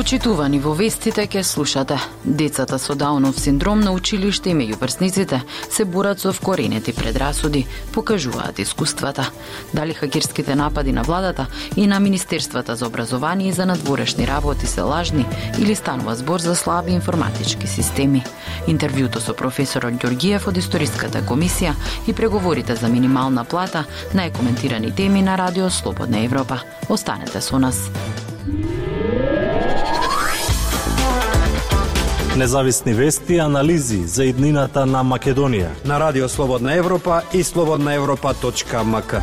Почитувани во вестите ке слушате. Децата со Даунов синдром на училиште и меѓу врсниците се борат со вкоренети предрасуди, покажуваат искуствата. Дали хакерските напади на владата и на Министерствата за образование и за надворешни работи се лажни или станува збор за слаби информатички системи. Интервјуто со професорот Ѓоргиев од Историската комисија и преговорите за минимална плата најкоментирани теми на Радио Слободна Европа. Останете со нас. Независни вести и анализи за иднината на Македонија. На Радио Слободна Европа и слободнаевропа.мк.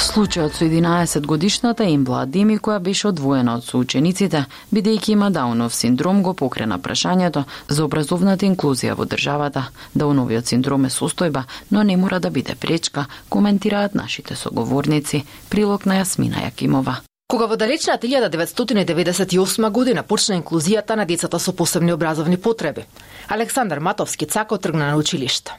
Случајот со 11 годишната Имбла Дими која беше одвоена од соучениците, бидејќи има Даунов синдром, го покрена прашањето за образовната инклузија во државата. Дауновиот синдром е состојба, но не мора да биде пречка, коментираат нашите соговорници. Прилог на Јасмина Јакимова. Кога во далечната 1998 година почна инклузијата на децата со посебни образовни потреби, Александар Матовски цако тргна на училиште.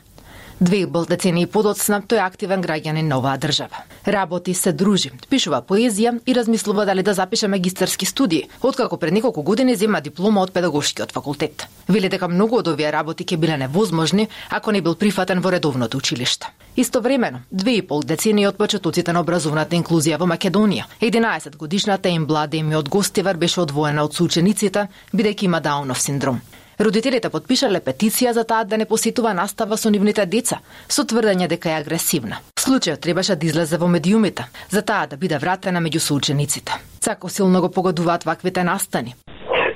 Две бол децении подоцна, тој е активен граѓанин на оваа држава. Работи, се дружи, пишува поезија и размислува дали да запише магистерски студии, откако пред неколку години зема диплома од педагошкиот факултет. Вели дека многу од овие работи ќе биле невозможни ако не бил прифатен во редовното училиште. Истовремено, две и пол децени од почетоците на образовната инклузија во Македонија, 11 годишната им Деми од Гостивар беше одвоена од соучениците, бидејќи има Даунов синдром. Родителите подпишале петиција за таа да не посетува настава со нивните деца, со тврдење дека е агресивна. Случајот требаше да излезе во медиумите, за таа да биде вратена меѓу соучениците. Цако силно го погодуваат ваквите настани.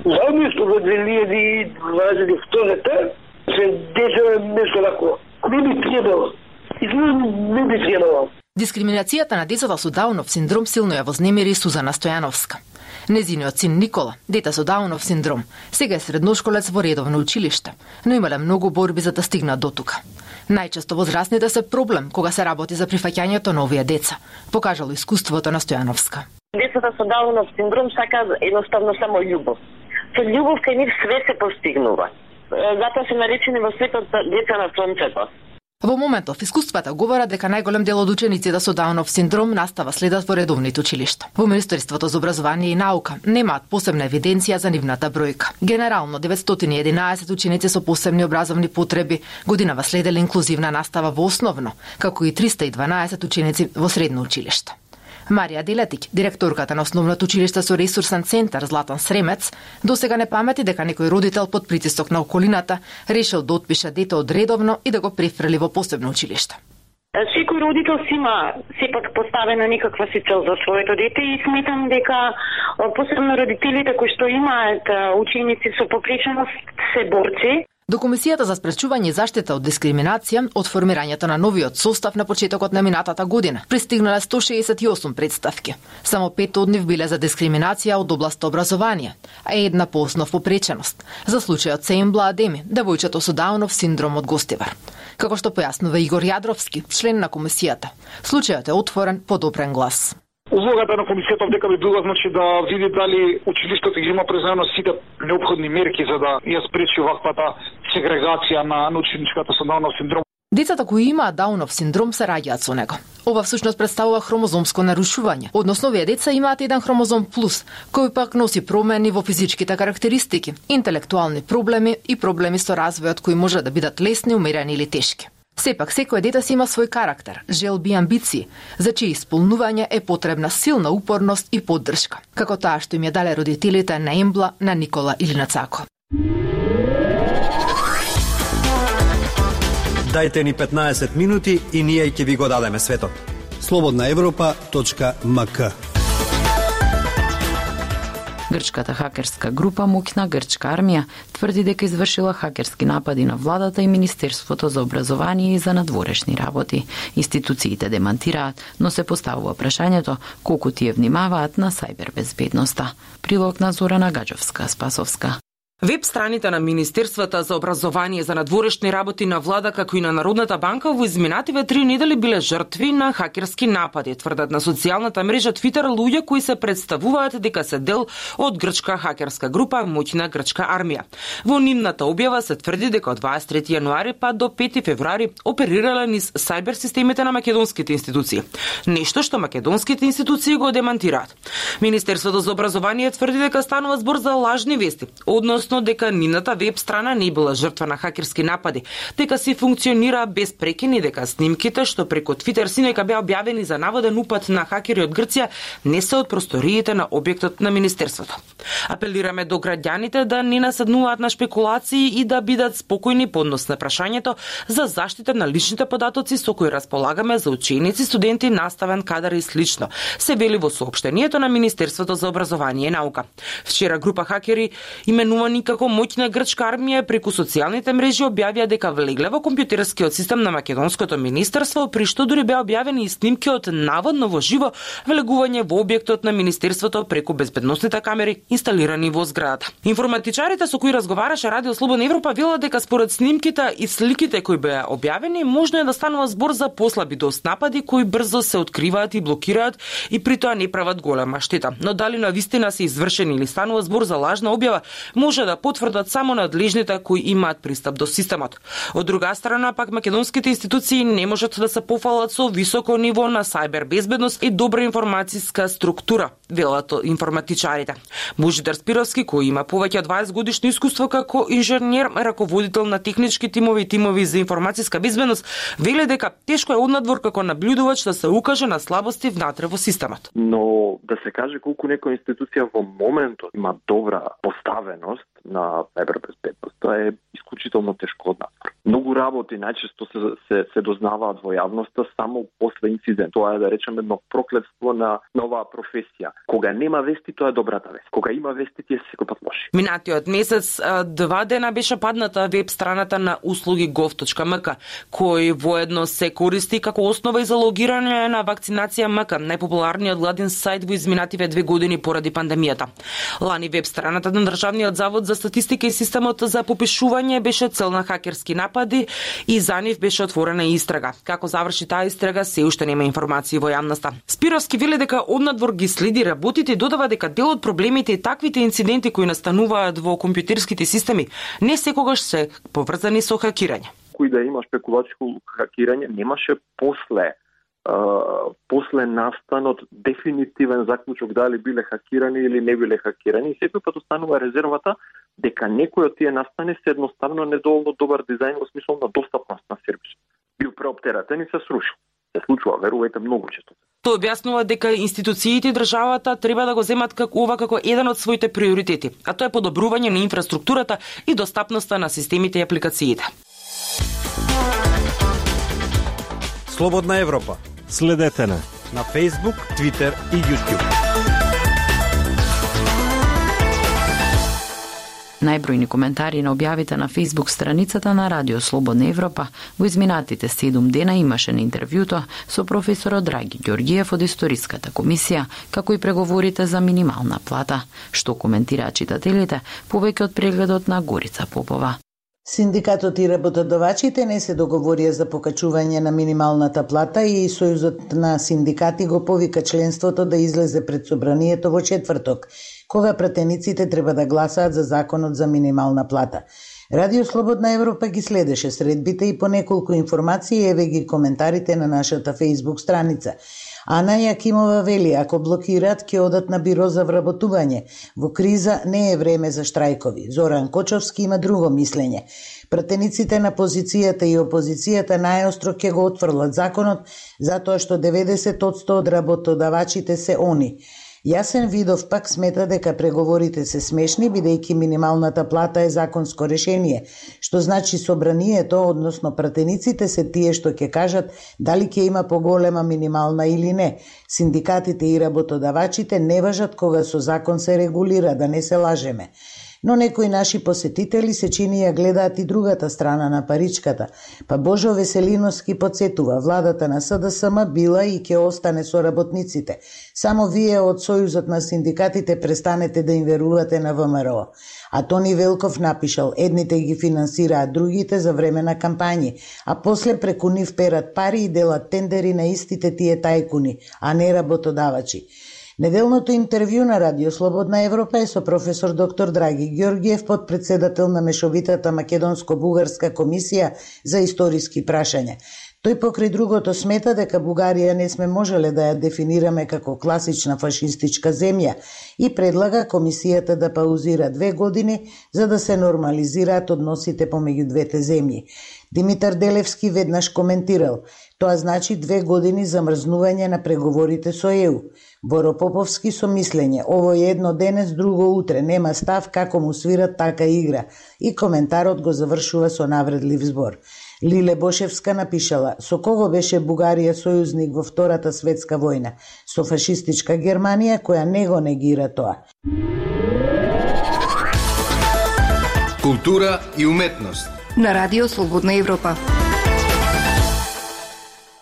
Замисло во 2022 се дешава нешто тако. Не би требало. Не би требало. Дискриминацијата на децата со Даунов синдром силно ја вознемири Сузана Стојановска. Незиниот син Никола, дете со Даунов синдром, сега е средношколец во редовно училиште, но имале многу борби за да стигнат до тука. Најчесто возрастните се проблем кога се работи за прифаќањето на овие деца, покажало искуството на Стојановска. Децата со Даунов синдром сака едноставно само љубов. Со љубов кај нив све се постигнува. Затоа се наречени во светот деца на сонцето. Во моментов, искуствата говорат дека најголем дел од учениците со Даунов синдром настава следат во редовните училишта. Во Министерството за образование и наука немаат посебна евиденција за нивната бројка. Генерално 911 ученици со посебни образовни потреби годинава следеле инклузивна настава во основно, како и 312 ученици во средно училиште. Марија Делетиќ, директорката на основното училиште со ресурсен центар Златан Сремец, досега не памети дека некој родител под притисок на околината решил да отпише дете од редовно и да го префрли во посебно училиште. Секој родител си има сепак поставена некаква си цел за своето дете и сметам дека посебно родителите кои што имаат ученици со попреченост се борци До Комисијата за спречување и заштита од дискриминација од формирањето на новиот состав на почетокот на минатата година пристигнале 168 представки. Само пет од нив биле за дискриминација од област образование, а една по основ попреченост. За случајот Сеймбла Адеми, девојчето со Даунов синдром од Гостивар. Како што појаснува Игор Јадровски, член на комисијата, случајот е отворен под опрен глас. Улогата на комисијата дека би била значи да види дали училиштето ги има презајано сите необходни мерки за да ја спречи ваквата сегрегација на ученичката со Даунов синдром. Децата кои имаат Даунов синдром се раѓаат со него. Ова всушност представува хромозомско нарушување, односно овие деца имаат еден хромозом плюс, кој пак носи промени во физичките карактеристики, интелектуални проблеми и проблеми со развојот кои може да бидат лесни, умерени или тешки. Сепак, секој дете си има свој карактер, желби и амбиции, за чие исполнување е потребна силна упорност и поддршка, како таа што им ја дале родителите на Ембла, на Никола или на Цако. Дайте ни 15 минути и ние ќе ви го дадеме светот. Слободна Европа.мк Грчката хакерска група Мукна грчка армија тврди дека извршила хакерски напади на владата и Министерството за образование и за надворешни работи. Институциите демантираат, но се поставува прашањето колку тие внимаваат на сајбер безбедноста. Прилог на Зорана Гаджовска Спасовска. Веб страните на Министерствата за образование за надворешни работи на влада како и на Народната банка во изминативе три недели биле жртви на хакерски напади, тврдат на социјалната мрежа Твитер луѓе кои се представуваат дека се дел од грчка хакерска група Моќна грчка армија. Во нивната објава се тврди дека од 23 јануари па до 5 февруари оперирале низ сајбер системите на македонските институции. Нешто што македонските институции го демантираат. Министерството за образование тврди дека станува збор за лажни вести, однос односно дека нината веб страна не била жртва на хакерски напади, дека си функционира без прекини, дека снимките што преку Твитер синека беа објавени за наводен упат на хакери од Грција не се од просториите на објектот на министерството. Апелираме до граѓаните да не наседнуваат на спекулации и да бидат спокојни по однос на прашањето за заштита на личните податоци со кои располагаме за ученици, студенти, наставен кадар и слично, се вели во соопштението на Министерството за образование и наука. Вчера група хакери именувани како моќна грчка армија преку социјалните мрежи објавија дека влегле во компјутерскиот систем на македонското министерство, при што дури беа објавени и снимки од наводно во живо влегување во објектот на министерството преку безбедносните камери инсталирани во зградата. Информатичарите со кои разговараше Радио Слободна Европа велат дека според снимките и сликите кои беа објавени, можно е да станува збор за послаби дост напади кои брзо се откриваат и блокираат и при тоа не прават голема штета. Но дали на вистина се извршени или станува збор за лажна објава, може да потврдат само надлежните кои имаат пристап до системот. Од друга страна, пак македонските институции не можат да се пофалат со високо ниво на сајбер безбедност и добра информацијска структура, велат информатичарите. Божидар Спировски, кој има повеќе од 20 годишно искуство како инженер, раководител на технички тимови и тимови за информацијска безбедност, веле дека тешко е однадвор како наблюдувач да се укаже на слабости внатре во системот. Но да се каже колку некоја институција во моментот има добра поставеност, на безбедност. Тоа е исклучително тешко од. Многу работи најчесто се, се, се дознаваат во јавноста само после инцидент. Тоа е да речеме едно проклетство на нова професија. Кога нема вести, тоа е добрата вест. Кога има вести, тие се секој пат лоши. Минатиот месец два дена беше падната веб страната на услуги gov.mk, кој воедно се користи како основа и за логирање на вакцинација МК, најпопуларниот владин сајт во изминативе две години поради пандемијата. Лани веб страната на Државниот завод за статистика и системот за попишување беше цел на хакерски напад напади и за нив беше отворена истрага. Како заврши таа истрага, се уште нема информации во јавноста. Спировски вели дека однадвор ги следи работите и додава дека дел од проблемите и таквите инциденти кои настануваат во компјутерските системи не секогаш се поврзани со хакирање. Кој да има спекулатско хакирање, немаше после после настанот дефинитивен заклучок дали биле хакирани или не биле хакирани и секој пат останува резервата дека некој од тие настани се едноставно недоволно добар дизајн во смисол на достапност на сервис. Бил преоптератен и се срушил. Се случува, верувајте, многу често. Тој објаснува дека институциите и државата треба да го земат како ова како еден од своите приоритети, а тоа е подобрување на инфраструктурата и достапноста на системите и апликациите. Слободна Европа Следете на на Facebook, Twitter и YouTube. Најбројни коментари на објавите на Facebook страницата на Радио Слободна Европа во изминатите 7 дена имаше на интервјуто со професорот Драги Ѓоргиев од Историската комисија, како и преговорите за минимална плата, што коментираат читателите повеќе од прегледот на Горица Попова. Синдикатот и работодавачите не се договорија за покачување на минималната плата и Сојузот на синдикати го повика членството да излезе пред собранието во четврток, кога пратениците треба да гласаат за законот за минимална плата. Радио Слободна Европа ги следеше средбите и по неколку информации еве ги коментарите на нашата Facebook страница. Ана Јакимова вели, ако блокираат, ќе одат на биро за вработување. Во криза не е време за штрајкови. Зоран Кочовски има друго мислење. Пратениците на позицијата и опозицијата најостро ќе го отфрлат законот, затоа што 90% од работодавачите се они. Јасен Видов пак смета дека преговорите се смешни бидејќи минималната плата е законско решение, што значи собранието, односно пратениците се тие што ќе кажат дали ќе има поголема минимална или не. Синдикатите и работодавачите не важат кога со закон се регулира, да не се лажеме. Но некои наши посетители се чини ја гледаат и другата страна на паричката, па Божо Веселиновски подсетува, владата на СДСМ била и ќе остане со работниците. Само вие од Сојузот на синдикатите престанете да им верувате на ВМРО. А Тони Велков напишал, едните ги финансираат другите за време на кампањи, а после преку нив перат пари и делат тендери на истите тие тајкуни, а не работодавачи. Неделното интервју на Радио Слободна Европа е со професор доктор Драги Георгиев, подпредседател на Мешовитата Македонско-Бугарска комисија за историски прашања. Тој покрај другото смета дека Бугарија не сме можеле да ја дефинираме како класична фашистичка земја и предлага комисијата да паузира две години за да се нормализираат односите помеѓу двете земји. Димитар Делевски веднаш коментирал, тоа значи две години замрзнување на преговорите со ЕУ. Боро Поповски со мислење, ово е едно денес, друго утре, нема став како му свират така игра. И коментарот го завршува со навредлив збор. Лиле Бошевска напишала, со кого беше Бугарија сојузник во Втората светска војна? Со фашистичка Германија која не го негира тоа. Култура и уметност. На Радио Слободна Европа.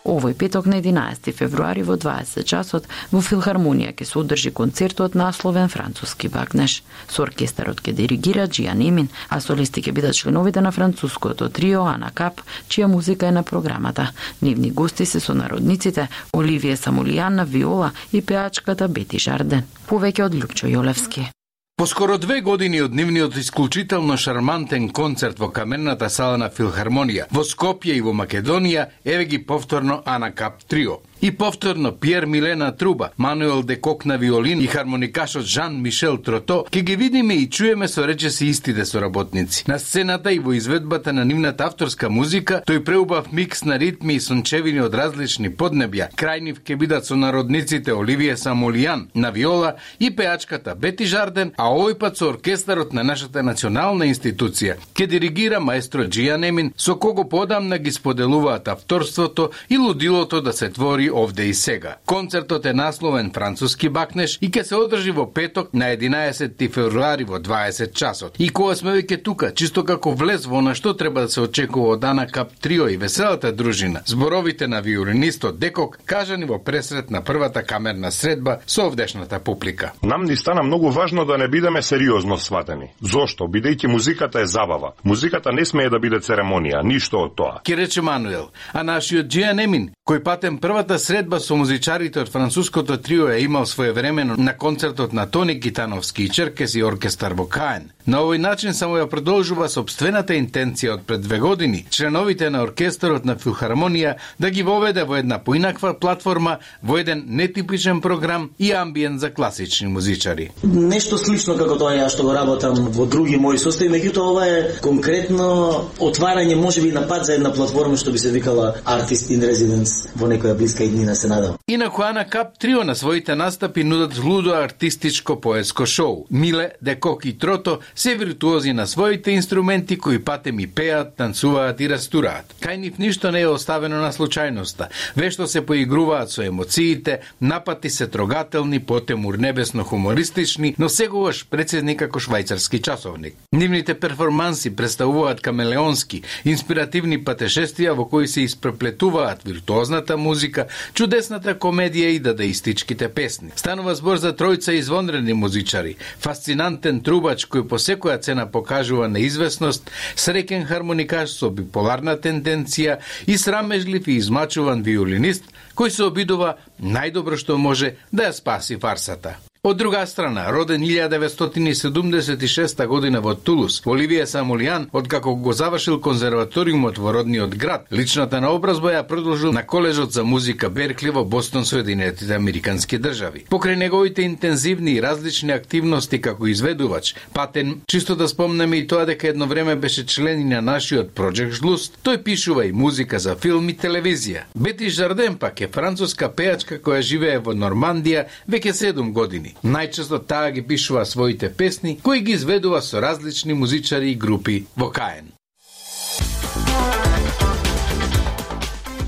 Овој петок на 11 февруари во 20 часот во Филхармонија ќе се одржи концертот насловен француски багнеш. Со оркестарот ќе диригира Джиан Емин, а солисти ќе бидат членовите на француското трио Ана Кап, чија музика е на програмата. Нивни гости се сонародниците Оливие Самулијан на виола и пеачката Бети Жарден. Повеќе од Лјупчо Јолевски. По скоро две години од нивниот исклучително шармантен концерт во Каменната сала на Филхармонија во Скопје и во Македонија, еве ги повторно Ана Кап Трио. И повторно Пиер Милена Труба, Мануел Декок на виолин и хармоникашот Жан Мишел Трото, ке ги видиме и чуеме со речеси истите соработници. На сцената и во изведбата на нивната авторска музика, тој преубав микс на ритми и сончевини од различни поднебја. Крај нив ке бидат со народниците Оливие Самолијан на виола и пеачката Бети Жарден, а овој пат со оркестарот на нашата национална институција. Ке диригира маестро Джијан Емин, со кого подамна ги споделуваат авторството и лудилото да се твори овде и сега. Концертот е насловен Француски бакнеш и ќе се одржи во петок на 11 февруари во 20 часот. И кога сме веќе тука, чисто како влез во на што треба да се очекува од Дана Кап Трио и веселата дружина, зборовите на виолинистот Декок кажани во пресрет на првата камерна средба со овдешната публика. Нам ни стана многу важно да не бидеме сериозно сватени. Зошто? Бидејќи музиката е забава. Музиката не смее да биде церемонија, ништо од тоа. Ке рече Мануел, а нашиот Джиан Емин, кој патен првата средба со музичарите од француското трио е имал своевремено на концертот на Тони Китановски, и Черкес и оркестар во Каен. На овој начин само ја продолжува собствената интенција од пред две години, членовите на оркестарот на Филхармонија да ги воведе во една поинаква платформа, во еден нетипичен програм и амбиент за класични музичари. Нешто слично како тоа ја што го работам во други мои состави, меѓутоа ова е конкретно отварање можеби на пат за една платформа што би се викала Artist in Residence во некоја блиска иднина се надам. Инаку Ана Кап Трио на своите настапи нудат лудо артистичко поетско шоу. Миле, Декок и Трото се виртуози на своите инструменти кои патем и пеат, танцуваат и растураат. Кај нив ништо не е оставено на случајноста. Вешто се поигруваат со емоциите, напати се трогателни, потемур небесно хумористични, но сегогаш прецизни како швајцарски часовник. Нивните перформанси представуваат камелеонски, инспиративни патешествија во кои се испреплетуваат виртуозната музика, чудесната комедија и дадаистичките песни. Станува збор за тројца извонредни музичари, фасцинантен трубач кој по секоја цена покажува неизвестност, среќен хармоникаш со биполарна тенденција и срамежлив и измачуван виолинист кој се обидува најдобро што може да ја спаси фарсата. Од друга страна, роден 1976 година во Тулус, Оливија Самулијан, откако го завршил конзерваториумот во родниот град, личната наобразба ја продолжил на колежот за музика Беркли во Бостон, Соединетите Американски држави. Покрај неговите интензивни и различни активности како изведувач, Патен, чисто да спомнеме и тоа дека едно време беше член и на нашиот Project Жлуст, тој пишува и музика за филм и телевизија. Бети Жарден пак е француска пеачка која живее во Нормандија веќе 7 години. Најчесто таа ги пишува своите песни, кои ги изведува со различни музичари и групи во Каен.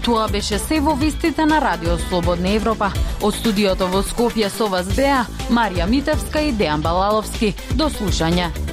Тоа беше се во вистите на Радио Слободна Европа. Од студиото во Скопје со вас беа Марија Митевска и Дејан Балаловски. До слушање.